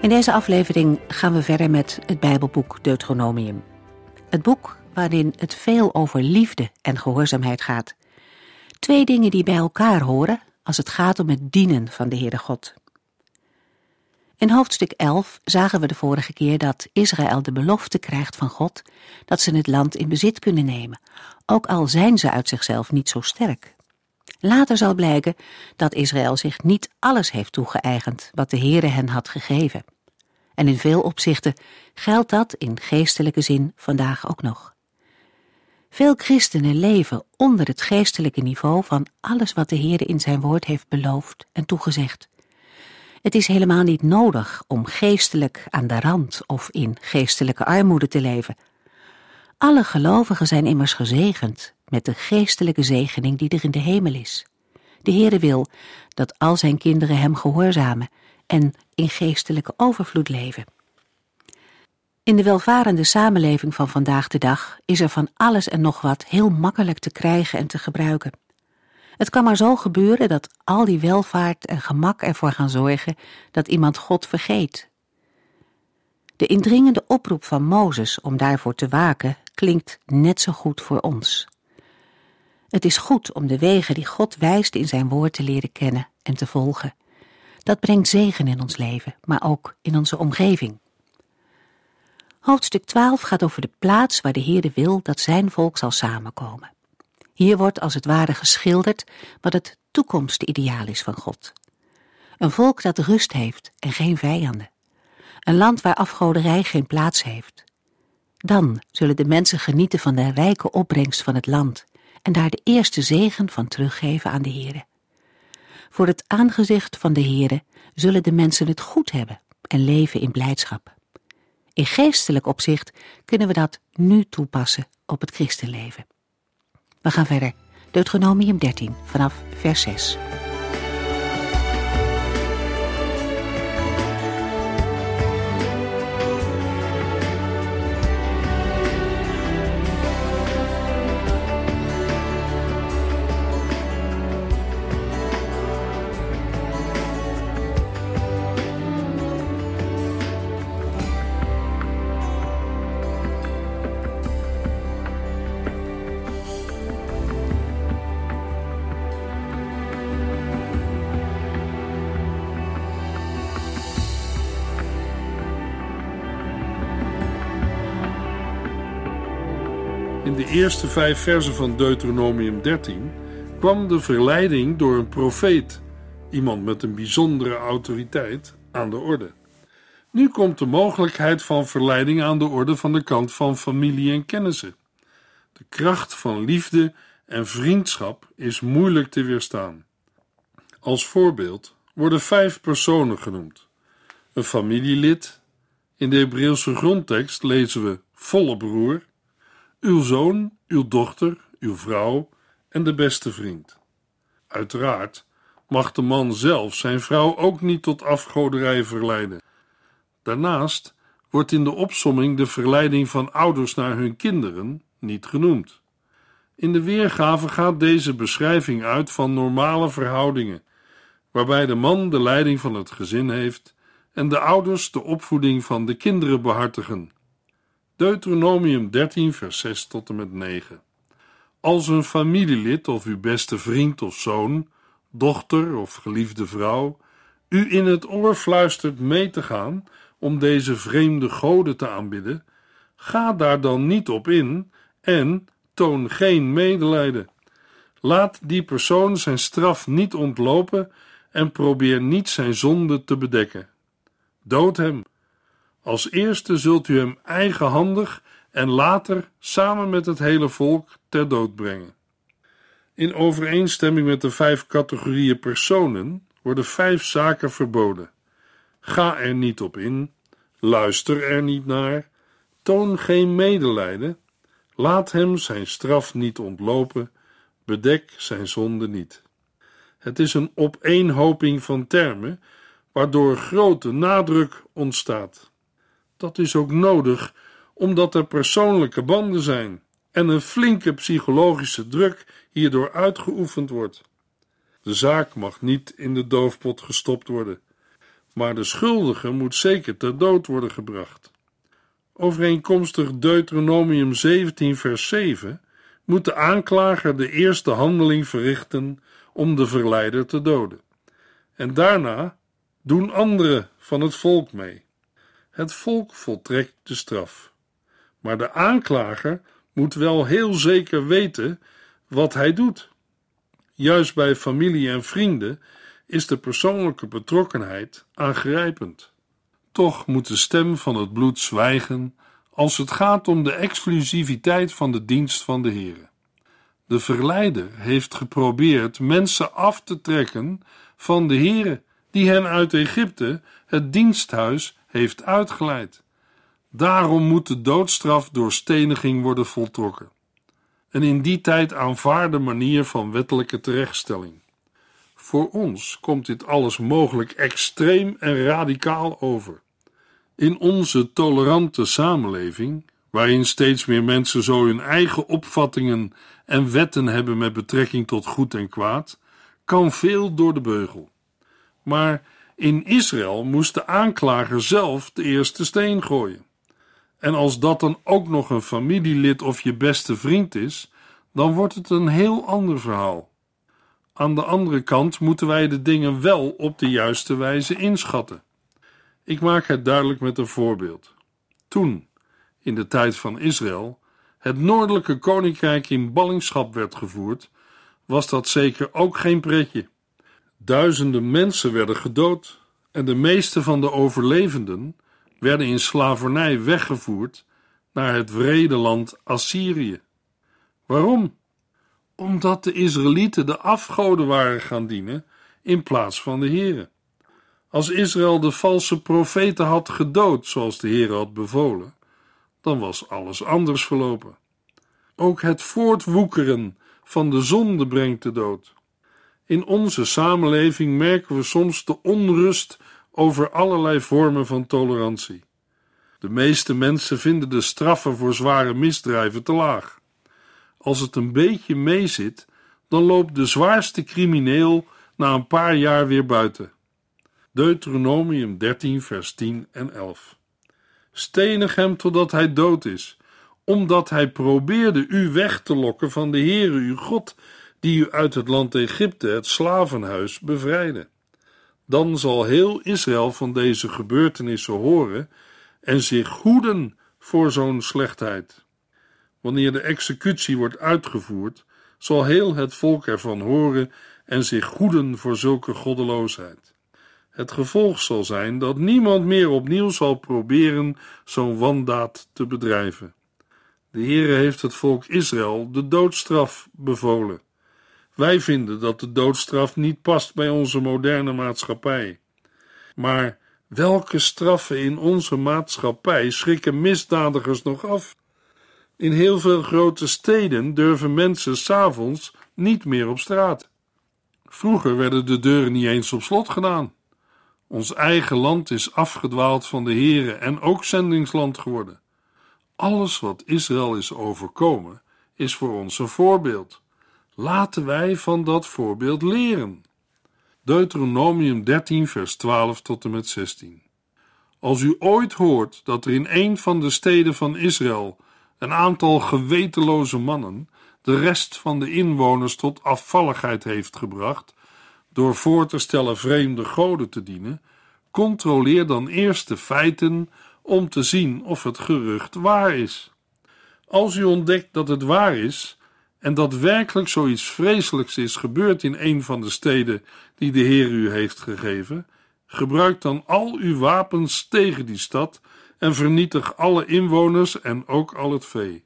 In deze aflevering gaan we verder met het Bijbelboek Deuteronomium. Het boek waarin het veel over liefde en gehoorzaamheid gaat. Twee dingen die bij elkaar horen als het gaat om het dienen van de Heere God. In hoofdstuk 11 zagen we de vorige keer dat Israël de belofte krijgt van God dat ze het land in bezit kunnen nemen, ook al zijn ze uit zichzelf niet zo sterk. Later zal blijken dat Israël zich niet alles heeft toegeëigend wat de Heere hen had gegeven. En in veel opzichten geldt dat in geestelijke zin vandaag ook nog. Veel christenen leven onder het geestelijke niveau van alles wat de Heere in zijn woord heeft beloofd en toegezegd. Het is helemaal niet nodig om geestelijk aan de rand of in geestelijke armoede te leven. Alle gelovigen zijn immers gezegend met de geestelijke zegening die er in de hemel is. De Heere wil dat al zijn kinderen hem gehoorzamen en in geestelijke overvloed leven. In de welvarende samenleving van vandaag de dag is er van alles en nog wat heel makkelijk te krijgen en te gebruiken. Het kan maar zo gebeuren dat al die welvaart en gemak ervoor gaan zorgen dat iemand God vergeet. De indringende oproep van Mozes om daarvoor te waken klinkt net zo goed voor ons. Het is goed om de wegen die God wijst in zijn woord te leren kennen en te volgen. Dat brengt zegen in ons leven, maar ook in onze omgeving. Hoofdstuk 12 gaat over de plaats waar de Heerde wil dat zijn volk zal samenkomen. Hier wordt als het ware geschilderd wat het toekomstideaal is van God. Een volk dat rust heeft en geen vijanden. Een land waar afgoderij geen plaats heeft. Dan zullen de mensen genieten van de rijke opbrengst van het land en daar de eerste zegen van teruggeven aan de Heere. Voor het aangezicht van de Heere zullen de mensen het goed hebben en leven in blijdschap. In geestelijk opzicht kunnen we dat nu toepassen op het christenleven. We gaan verder. Deuteronomium 13 vanaf vers 6. Eerste vijf versen van Deuteronomium 13 kwam de verleiding door een profeet, iemand met een bijzondere autoriteit, aan de orde. Nu komt de mogelijkheid van verleiding aan de orde van de kant van familie en kennissen. De kracht van liefde en vriendschap is moeilijk te weerstaan. Als voorbeeld worden vijf personen genoemd: een familielid. In de Hebreeuwse grondtekst lezen we volle broer, uw zoon, uw dochter, uw vrouw en de beste vriend. Uiteraard mag de man zelf zijn vrouw ook niet tot afgoderij verleiden. Daarnaast wordt in de opsomming de verleiding van ouders naar hun kinderen niet genoemd. In de weergave gaat deze beschrijving uit van normale verhoudingen, waarbij de man de leiding van het gezin heeft en de ouders de opvoeding van de kinderen behartigen. Deuteronomium 13, vers 6 tot en met 9. Als een familielid of uw beste vriend of zoon, dochter of geliefde vrouw u in het oor fluistert mee te gaan om deze vreemde goden te aanbidden, ga daar dan niet op in en toon geen medelijden. Laat die persoon zijn straf niet ontlopen en probeer niet zijn zonde te bedekken. Dood hem als eerste zult u hem eigenhandig en later samen met het hele volk ter dood brengen. In overeenstemming met de vijf categorieën personen worden vijf zaken verboden. Ga er niet op in, Luister er niet naar, toon geen medelijden, laat hem zijn straf niet ontlopen, bedek zijn zonde niet. Het is een opeenhoping van termen, waardoor grote nadruk ontstaat. Dat is ook nodig, omdat er persoonlijke banden zijn en een flinke psychologische druk hierdoor uitgeoefend wordt. De zaak mag niet in de doofpot gestopt worden, maar de schuldige moet zeker ter dood worden gebracht. Overeenkomstig Deuteronomium 17, vers 7 moet de aanklager de eerste handeling verrichten om de verleider te doden. En daarna doen anderen van het volk mee. Het volk voltrekt de straf. Maar de aanklager moet wel heel zeker weten wat hij doet. Juist bij familie en vrienden is de persoonlijke betrokkenheid aangrijpend. Toch moet de stem van het bloed zwijgen als het gaat om de exclusiviteit van de dienst van de Heer. De verleider heeft geprobeerd mensen af te trekken van de Heere die hen uit Egypte, het diensthuis, heeft uitgeleid. Daarom moet de doodstraf door steniging worden voltrokken. Een in die tijd aanvaarde manier van wettelijke terechtstelling. Voor ons komt dit alles mogelijk extreem en radicaal over. In onze tolerante samenleving, waarin steeds meer mensen zo hun eigen opvattingen en wetten hebben met betrekking tot goed en kwaad, kan veel door de beugel. Maar in Israël moest de aanklager zelf de eerste steen gooien. En als dat dan ook nog een familielid of je beste vriend is, dan wordt het een heel ander verhaal. Aan de andere kant moeten wij de dingen wel op de juiste wijze inschatten. Ik maak het duidelijk met een voorbeeld. Toen, in de tijd van Israël, het noordelijke koninkrijk in ballingschap werd gevoerd, was dat zeker ook geen pretje. Duizenden mensen werden gedood en de meeste van de overlevenden werden in slavernij weggevoerd naar het wrede land Assyrië. Waarom? Omdat de Israëlieten de afgoden waren gaan dienen in plaats van de Here. Als Israël de valse profeten had gedood, zoals de Heer had bevolen, dan was alles anders verlopen. Ook het voortwoekeren van de zonde brengt de dood. In onze samenleving merken we soms de onrust over allerlei vormen van tolerantie. De meeste mensen vinden de straffen voor zware misdrijven te laag. Als het een beetje meezit, dan loopt de zwaarste crimineel na een paar jaar weer buiten. Deuteronomium 13, vers 10 en 11. Stenig hem totdat hij dood is, omdat hij probeerde u weg te lokken van de Heere uw God, die u uit het land Egypte, het slavenhuis, bevrijdde. Dan zal heel Israël van deze gebeurtenissen horen en zich goeden voor zo'n slechtheid. Wanneer de executie wordt uitgevoerd, zal heel het volk ervan horen en zich goeden voor zulke goddeloosheid. Het gevolg zal zijn dat niemand meer opnieuw zal proberen zo'n wandaad te bedrijven. De Heere heeft het volk Israël de doodstraf bevolen. Wij vinden dat de doodstraf niet past bij onze moderne maatschappij. Maar welke straffen in onze maatschappij schrikken misdadigers nog af? In heel veel grote steden durven mensen s'avonds niet meer op straat. Vroeger werden de deuren niet eens op slot gedaan. Ons eigen land is afgedwaald van de Here en ook zendingsland geworden. Alles wat Israël is overkomen, is voor ons een voorbeeld. Laten wij van dat voorbeeld leren. Deuteronomium 13, vers 12 tot en met 16. Als u ooit hoort dat er in een van de steden van Israël een aantal gewetenloze mannen de rest van de inwoners tot afvalligheid heeft gebracht door voor te stellen vreemde goden te dienen, controleer dan eerst de feiten om te zien of het gerucht waar is. Als u ontdekt dat het waar is en dat werkelijk zoiets vreselijks is gebeurd in een van de steden die de Heer u heeft gegeven, gebruik dan al uw wapens tegen die stad en vernietig alle inwoners en ook al het vee.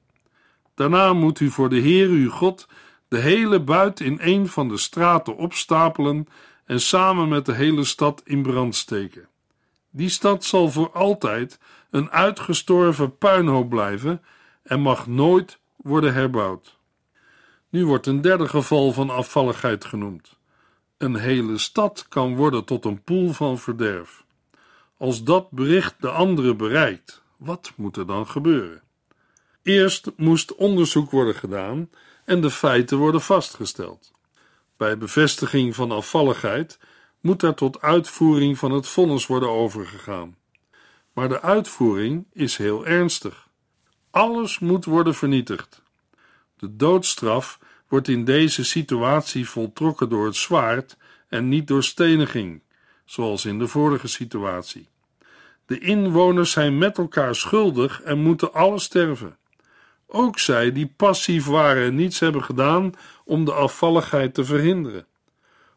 Daarna moet u voor de Heer uw God de hele buit in een van de straten opstapelen en samen met de hele stad in brand steken. Die stad zal voor altijd een uitgestorven puinhoop blijven en mag nooit worden herbouwd. Nu wordt een derde geval van afvalligheid genoemd. Een hele stad kan worden tot een poel van verderf. Als dat bericht de anderen bereikt, wat moet er dan gebeuren? Eerst moest onderzoek worden gedaan en de feiten worden vastgesteld. Bij bevestiging van afvalligheid moet er tot uitvoering van het vonnis worden overgegaan. Maar de uitvoering is heel ernstig. Alles moet worden vernietigd. De doodstraf wordt in deze situatie voltrokken door het zwaard en niet door steniging, zoals in de vorige situatie. De inwoners zijn met elkaar schuldig en moeten alle sterven. Ook zij die passief waren en niets hebben gedaan om de afvalligheid te verhinderen.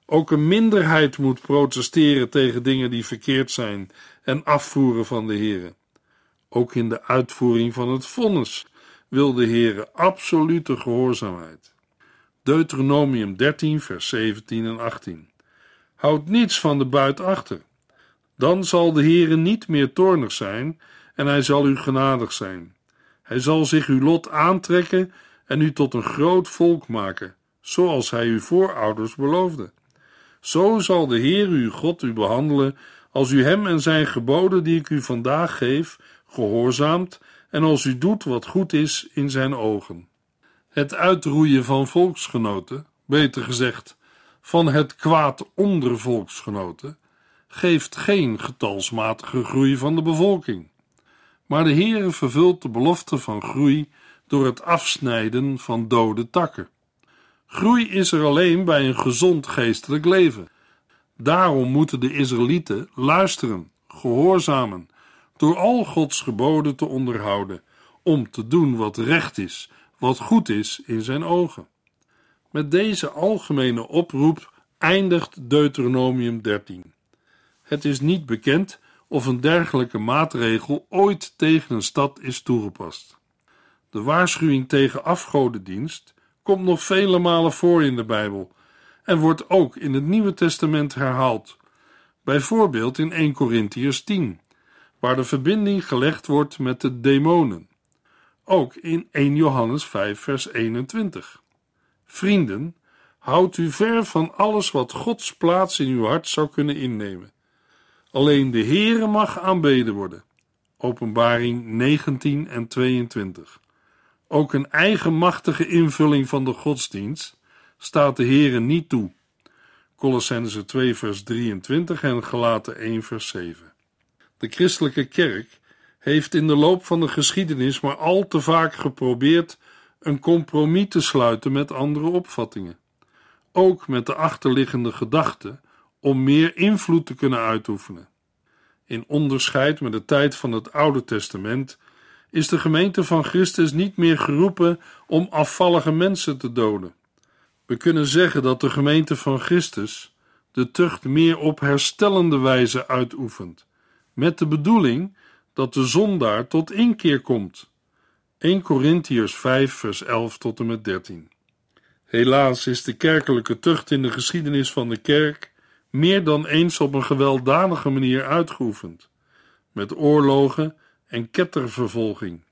Ook een minderheid moet protesteren tegen dingen die verkeerd zijn en afvoeren van de Heere. Ook in de uitvoering van het vonnis wil de Heere absolute gehoorzaamheid. Deuteronomium 13, vers 17 en 18. Houd niets van de buit achter. Dan zal de Heere niet meer toornig zijn en hij zal u genadig zijn. Hij zal zich uw lot aantrekken en u tot een groot volk maken, zoals hij uw voorouders beloofde. Zo zal de Heer uw God u behandelen als u hem en zijn geboden die ik u vandaag geef, gehoorzaamt en als u doet wat goed is in zijn ogen. Het uitroeien van volksgenoten, beter gezegd, van het kwaad onder volksgenoten, geeft geen getalsmatige groei van de bevolking. Maar de Heere vervult de belofte van groei door het afsnijden van dode takken. Groei is er alleen bij een gezond geestelijk leven. Daarom moeten de Israëlieten luisteren, gehoorzamen, door al Gods geboden te onderhouden, om te doen wat recht is, wat goed is in zijn ogen. Met deze algemene oproep eindigt Deuteronomium 13. Het is niet bekend of een dergelijke maatregel ooit tegen een stad is toegepast. De waarschuwing tegen afgodendienst komt nog vele malen voor in de Bijbel en wordt ook in het Nieuwe Testament herhaald. Bijvoorbeeld in 1 Corinthiërs 10, waar de verbinding gelegd wordt met de demonen. Ook in 1 Johannes 5, vers 21. Vrienden, houd u ver van alles wat Gods plaats in uw hart zou kunnen innemen. Alleen de Heere mag aanbeden worden. Openbaring 19 en 22. Ook een eigenmachtige invulling van de godsdienst staat de Heere niet toe. Colossense 2 vers 23 en Gelaten 1 vers 7. De christelijke kerk heeft in de loop van de geschiedenis maar al te vaak geprobeerd een compromis te sluiten met andere opvattingen. Ook met de achterliggende gedachte om meer invloed te kunnen uitoefenen. In onderscheid met de tijd van het Oude Testament is de gemeente van Christus niet meer geroepen om afvallige mensen te doden. We kunnen zeggen dat de gemeente van Christus de tucht meer op herstellende wijze uitoefent, met de bedoeling dat de zondaar tot inkeer komt. 1 Corinthiërs 5 vers 11 tot en met 13. Helaas is de kerkelijke tucht in de geschiedenis van de kerk meer dan eens op een gewelddadige manier uitgeoefend, met oorlogen en kettervervolging.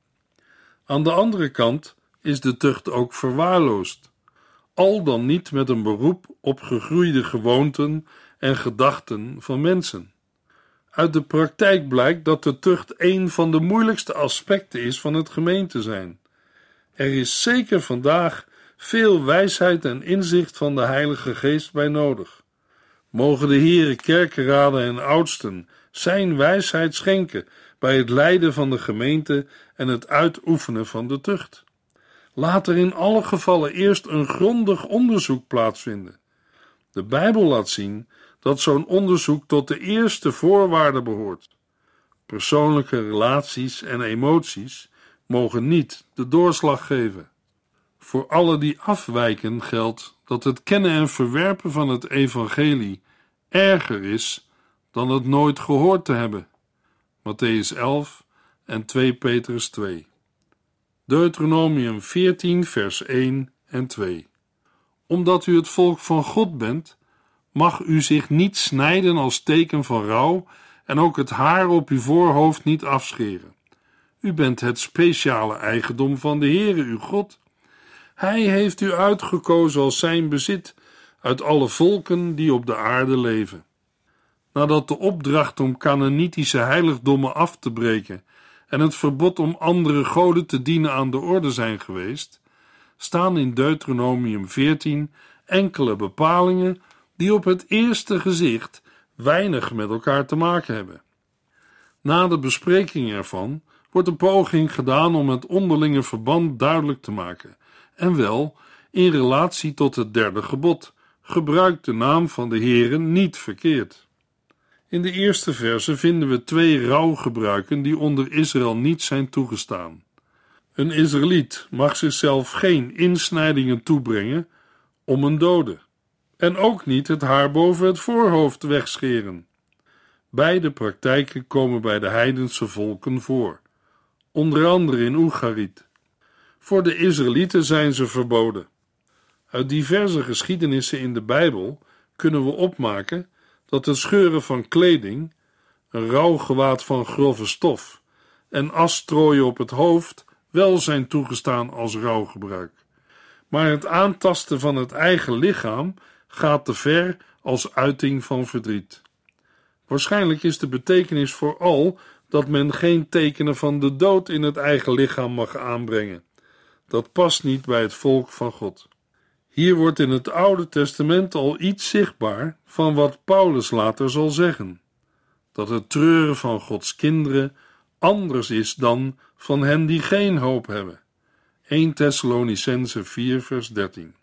Aan de andere kant is de tucht ook verwaarloosd, al dan niet met een beroep op gegroeide gewoonten en gedachten van mensen. Uit de praktijk blijkt dat de tucht een van de moeilijkste aspecten is van het gemeente zijn. Er is zeker vandaag veel wijsheid en inzicht van de Heilige Geest bij nodig. Mogen de Heere kerkenraden en oudsten zijn wijsheid schenken bij het leiden van de gemeente en het uitoefenen van de tucht. Laat er in alle gevallen eerst een grondig onderzoek plaatsvinden. De Bijbel laat zien dat zo'n onderzoek tot de eerste voorwaarden behoort. Persoonlijke relaties en emoties mogen niet de doorslag geven. Voor alle die afwijken geldt dat het kennen en verwerpen van het evangelie erger is dan het nooit gehoord te hebben. Matthäus 11 en 2 Petrus 2. Deuteronomium 14 vers 1 en 2. Omdat u het volk van God bent, mag u zich niet snijden als teken van rouw en ook het haar op uw voorhoofd niet afscheren. U bent het speciale eigendom van de Heere, uw God. Hij heeft u uitgekozen als zijn bezit uit alle volken die op de aarde leven. Nadat de opdracht om Canaanitische heiligdommen af te breken en het verbod om andere goden te dienen aan de orde zijn geweest, staan in Deuteronomium 14 enkele bepalingen die op het eerste gezicht weinig met elkaar te maken hebben. Na de bespreking ervan wordt een poging gedaan om het onderlinge verband duidelijk te maken, en wel in relatie tot het derde gebod: gebruik de naam van de Heere niet verkeerd. In de eerste verse vinden we twee rouwgebruiken die onder Israël niet zijn toegestaan. Een Israëliet mag zichzelf geen insnijdingen toebrengen om een dode, en ook niet het haar boven het voorhoofd wegscheren. Beide praktijken komen bij de heidense volken voor, onder andere in Oegariet. Voor de Israëlieten zijn ze verboden. Uit diverse geschiedenissen in de Bijbel kunnen we opmaken dat het scheuren van kleding, een rouwgewaad van grove stof en as strooien op het hoofd wel zijn toegestaan als rouwgebruik. Maar het aantasten van het eigen lichaam gaat te ver als uiting van verdriet. Waarschijnlijk is de betekenis vooral dat men geen tekenen van de dood in het eigen lichaam mag aanbrengen. Dat past niet bij het volk van God. Hier wordt in het Oude Testament al iets zichtbaar van wat Paulus later zal zeggen: dat het treuren van Gods kinderen anders is dan van hen die geen hoop hebben. 1 Thessalonicense 4 vers 13.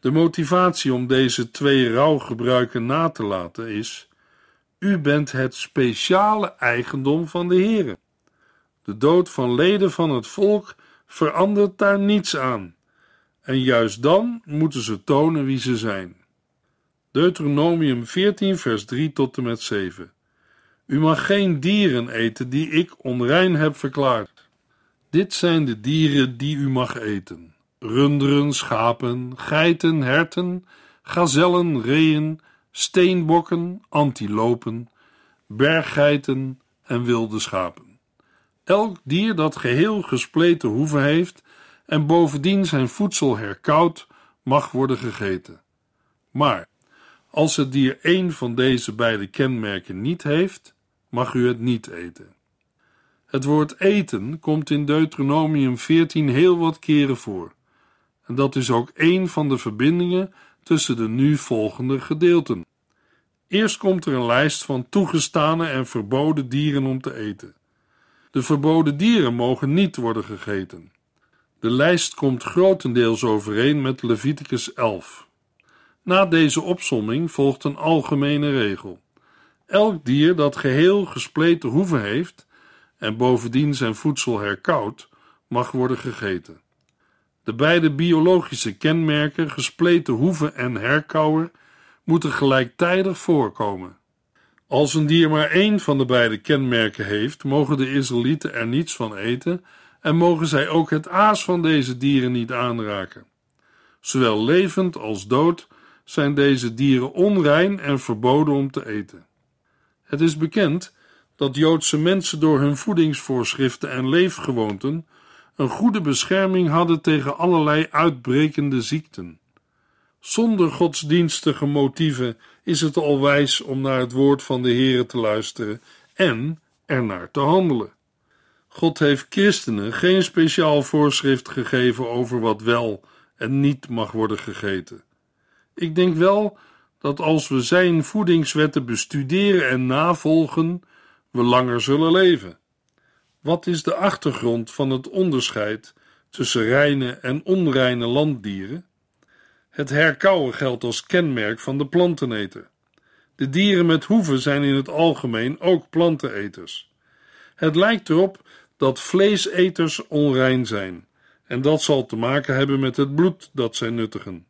De motivatie om deze twee rouwgebruiken na te laten is: U bent het speciale eigendom van de Heere. De dood van leden van het volk verandert daar niets aan. En juist dan moeten ze tonen wie ze zijn. Deuteronomium 14, vers 3 tot en met 7. U mag geen dieren eten die ik onrein heb verklaard. Dit zijn de dieren die u mag eten: runderen, schapen, geiten, herten, gazellen, reeën, steenbokken, antilopen, berggeiten en wilde schapen. Elk dier dat geheel gespleten hoeven heeft en bovendien zijn voedsel herkoud, mag worden gegeten. Maar als het dier één van deze beide kenmerken niet heeft, mag u het niet eten. Het woord eten komt in Deuteronomium 14 heel wat keren voor. En dat is ook een van de verbindingen tussen de nu volgende gedeelten. Eerst komt er een lijst van toegestane en verboden dieren om te eten. De verboden dieren mogen niet worden gegeten. De lijst komt grotendeels overeen met Leviticus 11. Na deze opsomming volgt een algemene regel. Elk dier dat geheel gespleten hoeven heeft en bovendien zijn voedsel herkauwd, mag worden gegeten. De beide biologische kenmerken, gespleten hoeven en herkauwer, moeten gelijktijdig voorkomen. Als een dier maar één van de beide kenmerken heeft, mogen de Israëlieten er niets van eten en mogen zij ook het aas van deze dieren niet aanraken. Zowel levend als dood zijn deze dieren onrein en verboden om te eten. Het is bekend dat Joodse mensen door hun voedingsvoorschriften en leefgewoonten een goede bescherming hadden tegen allerlei uitbrekende ziekten. Zonder godsdienstige motieven is het al wijs om naar het woord van de Heere te luisteren en ernaar te handelen. God heeft christenen geen speciaal voorschrift gegeven over wat wel en niet mag worden gegeten. Ik denk wel dat als we zijn voedingswetten bestuderen en navolgen, we langer zullen leven. Wat is de achtergrond van het onderscheid tussen reine en onreine landdieren? Het herkauwen geldt als kenmerk van de planteneter. De dieren met hoeven zijn in het algemeen ook planteneters. Het lijkt erop dat vleeseters onrein zijn, en dat zal te maken hebben met het bloed dat zij nuttigen.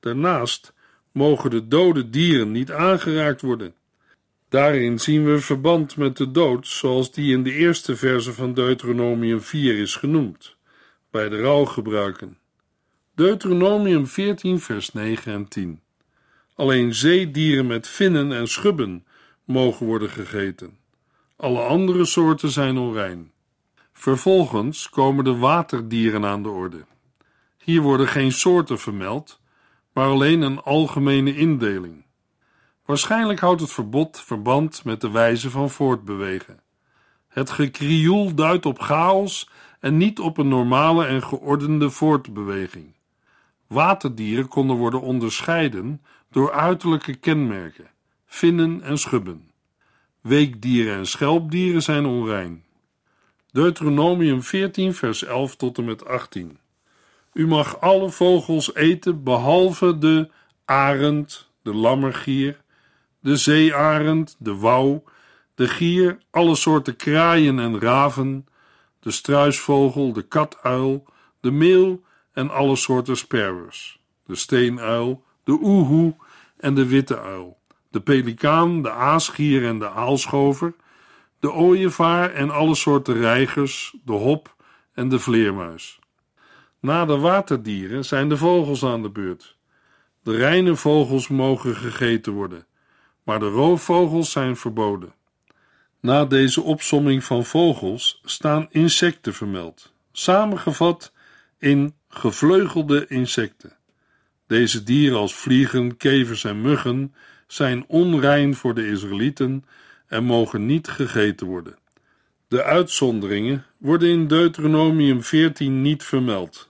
Daarnaast mogen de dode dieren niet aangeraakt worden. Daarin zien we verband met de dood, zoals die in de eerste verse van Deuteronomium 4 is genoemd, bij de rouwgebruiken. Deuteronomium 14, vers 9 en 10. Alleen zeedieren met vinnen en schubben mogen worden gegeten. Alle andere soorten zijn onrein. Vervolgens komen de waterdieren aan de orde. Hier worden geen soorten vermeld, maar alleen een algemene indeling. Waarschijnlijk houdt het verbod verband met de wijze van voortbewegen. Het gekrioel duidt op chaos en niet op een normale en geordende voortbeweging. Waterdieren konden worden onderscheiden door uiterlijke kenmerken, vinnen en schubben. Weekdieren en schelpdieren zijn onrein. Deuteronomium 14, vers 11 tot en met 18. U mag alle vogels eten behalve de arend, de lammergier, de zeearend, de wouw, de gier, alle soorten kraaien en raven, de struisvogel, de katuil, de meel en alle soorten sparrows, de steenuil, de oehoe en de witte uil, de pelikaan, de aasgier en de aalschover, de ooievaar en alle soorten reigers, de hop en de vleermuis. Na de waterdieren zijn de vogels aan de beurt. De reine vogels mogen gegeten worden, maar de roofvogels zijn verboden. Na deze opsomming van vogels staan insecten vermeld, samengevat in gevleugelde insecten. Deze dieren als vliegen, kevers en muggen zijn onrein voor de Israëlieten en mogen niet gegeten worden. De uitzonderingen worden in Deuteronomium 14 niet vermeld.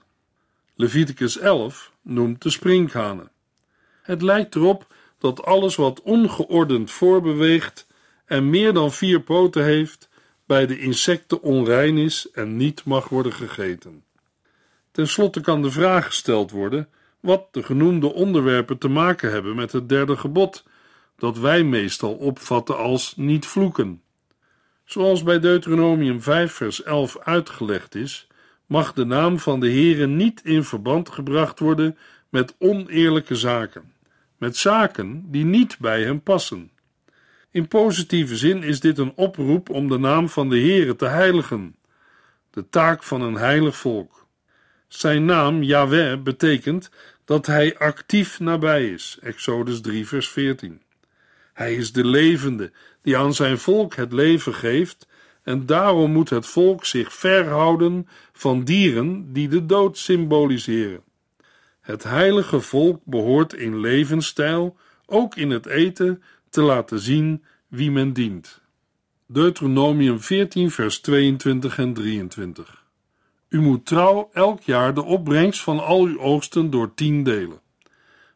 Leviticus 11 noemt de sprinkhanen. Het lijkt erop dat alles wat ongeordend voorbeweegt en meer dan vier poten heeft, bij de insecten onrein is en niet mag worden gegeten. Ten slotte kan de vraag gesteld worden wat de genoemde onderwerpen te maken hebben met het derde gebod, dat wij meestal opvatten als niet vloeken. Zoals bij Deuteronomium 5 vers 11 uitgelegd is, mag de naam van de Heere niet in verband gebracht worden met oneerlijke zaken, met zaken die niet bij hem passen. In positieve zin is dit een oproep om de naam van de Heere te heiligen, de taak van een heilig volk. Zijn naam, Yahweh, betekent dat hij actief nabij is, Exodus 3 vers 14. Hij is de levende, die aan zijn volk het leven geeft, en daarom moet het volk zich verhouden van dieren die de dood symboliseren. Het heilige volk behoort in levensstijl, ook in het eten, te laten zien wie men dient. Deuteronomium 14, vers 22 en 23. U moet trouw elk jaar de opbrengst van al uw oogsten door tien delen.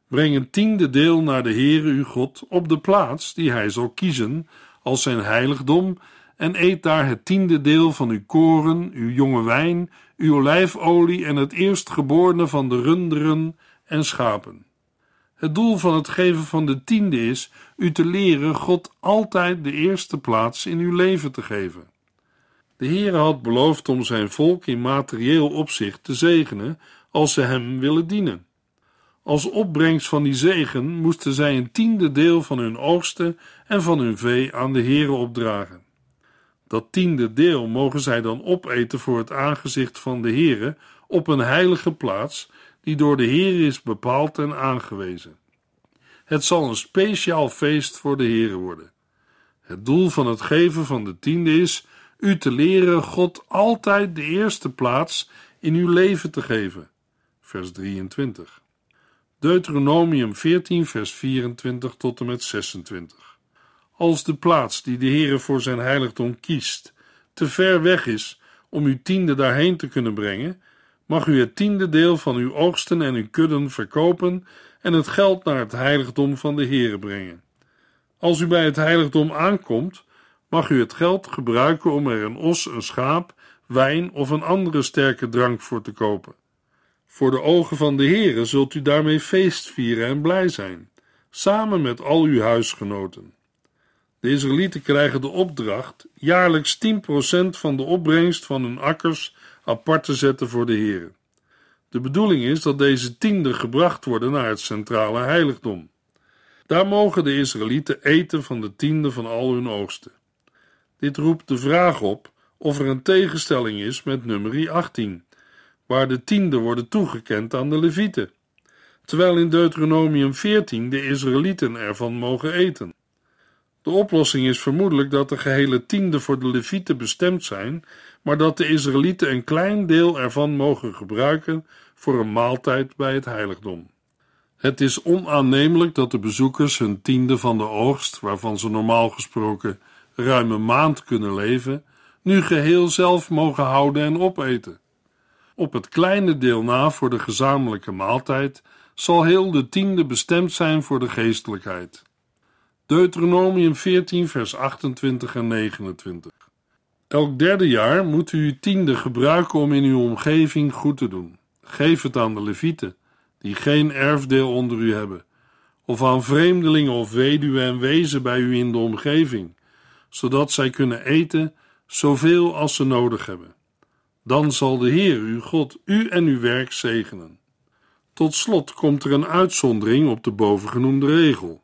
Breng een tiende deel naar de Heere uw God op de plaats die hij zal kiezen als zijn heiligdom en eet daar het tiende deel van uw koren, uw jonge wijn, uw olijfolie en het eerstgeborene van de runderen en schapen. Het doel van het geven van de tiende is u te leren God altijd de eerste plaats in uw leven te geven. De Heere had beloofd om zijn volk in materieel opzicht te zegenen als ze hem willen dienen. Als opbrengst van die zegen moesten zij een tiende deel van hun oogsten en van hun vee aan de Heere opdragen. Dat tiende deel mogen zij dan opeten voor het aangezicht van de Heere op een heilige plaats die door de Heer is bepaald en aangewezen. Het zal een speciaal feest voor de Heere worden. Het doel van het geven van de tiende is u te leren God altijd de eerste plaats in uw leven te geven. Vers 23. Deuteronomium 14, vers 24 tot en met 26. Als de plaats die de Heere voor zijn heiligdom kiest te ver weg is om uw tiende daarheen te kunnen brengen, mag u het tiende deel van uw oogsten en uw kudden verkopen en het geld naar het heiligdom van de Heere brengen. Als u bij het heiligdom aankomt, mag u het geld gebruiken om er een os, een schaap, wijn of een andere sterke drank voor te kopen. Voor de ogen van de Heere zult u daarmee feest vieren en blij zijn, samen met al uw huisgenoten. De Israëlieten krijgen de opdracht jaarlijks 10% van de opbrengst van hun akkers apart te zetten voor de Heere. De bedoeling is dat deze tienden gebracht worden naar het centrale heiligdom. Daar mogen de Israëlieten eten van de tiende van al hun oogsten. Dit roept de vraag op of er een tegenstelling is met nummer 18, waar de tienden worden toegekend aan de Levieten, terwijl in Deuteronomium 14 de Israëlieten ervan mogen eten. De oplossing is vermoedelijk dat de gehele tiende voor de Levieten bestemd zijn, maar dat de Israëlieten een klein deel ervan mogen gebruiken voor een maaltijd bij het heiligdom. Het is onaannemelijk dat de bezoekers hun tiende van de oogst, waarvan ze normaal gesproken ruim een maand kunnen leven, nu geheel zelf mogen houden en opeten. Op het kleine deel na voor de gezamenlijke maaltijd zal heel de tiende bestemd zijn voor de geestelijkheid. Deuteronomium 14, vers 28 en 29. Elk derde jaar moet u uw tiende gebruiken om in uw omgeving goed te doen. Geef het aan de levieten, die geen erfdeel onder u hebben, of aan vreemdelingen of weduwen en wezen bij u in de omgeving, zodat zij kunnen eten zoveel als ze nodig hebben. Dan zal de Heer, uw God, u en uw werk zegenen. Tot slot komt er een uitzondering op de bovengenoemde regel.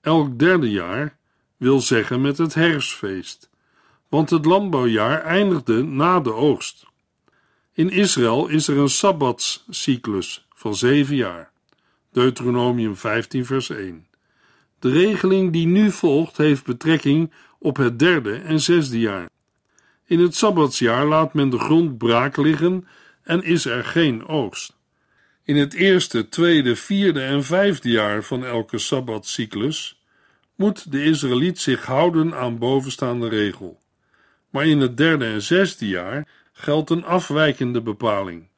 Elk derde jaar wil zeggen met het herfstfeest, want het landbouwjaar eindigde na de oogst. In Israël is er een sabbatscyclus van zeven jaar. Deuteronomium 15, vers 1. De regeling die nu volgt heeft betrekking op het derde en zesde jaar. In het sabbatsjaar laat men de grond braak liggen en is er geen oogst. In het eerste, tweede, vierde en vijfde jaar van elke sabbatcyclus moet de Israëliet zich houden aan bovenstaande regel. Maar in het derde en zesde jaar geldt een afwijkende bepaling.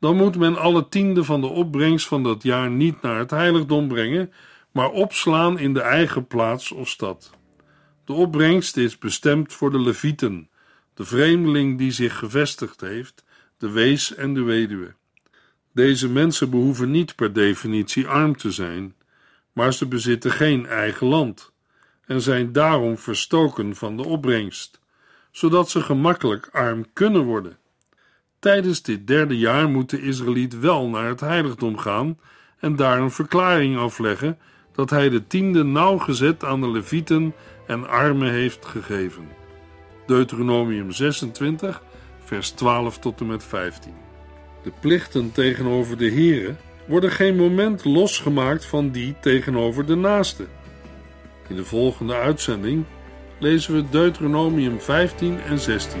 Dan moet men alle tiende van de opbrengst van dat jaar niet naar het heiligdom brengen, maar opslaan in de eigen plaats of stad. De opbrengst is bestemd voor de levieten, de vreemdeling die zich gevestigd heeft, de wees en de weduwe. Deze mensen behoeven niet per definitie arm te zijn, maar ze bezitten geen eigen land en zijn daarom verstoken van de opbrengst, zodat ze gemakkelijk arm kunnen worden. Tijdens dit derde jaar moet de Israëliet wel naar het heiligdom gaan en daar een verklaring afleggen dat hij de tiende nauwgezet aan de levieten en armen heeft gegeven. Deuteronomium 26, vers 12 tot en met 15. De plichten tegenover de Here worden geen moment losgemaakt van die tegenover de naaste. In de volgende uitzending lezen we Deuteronomium 15 en 16.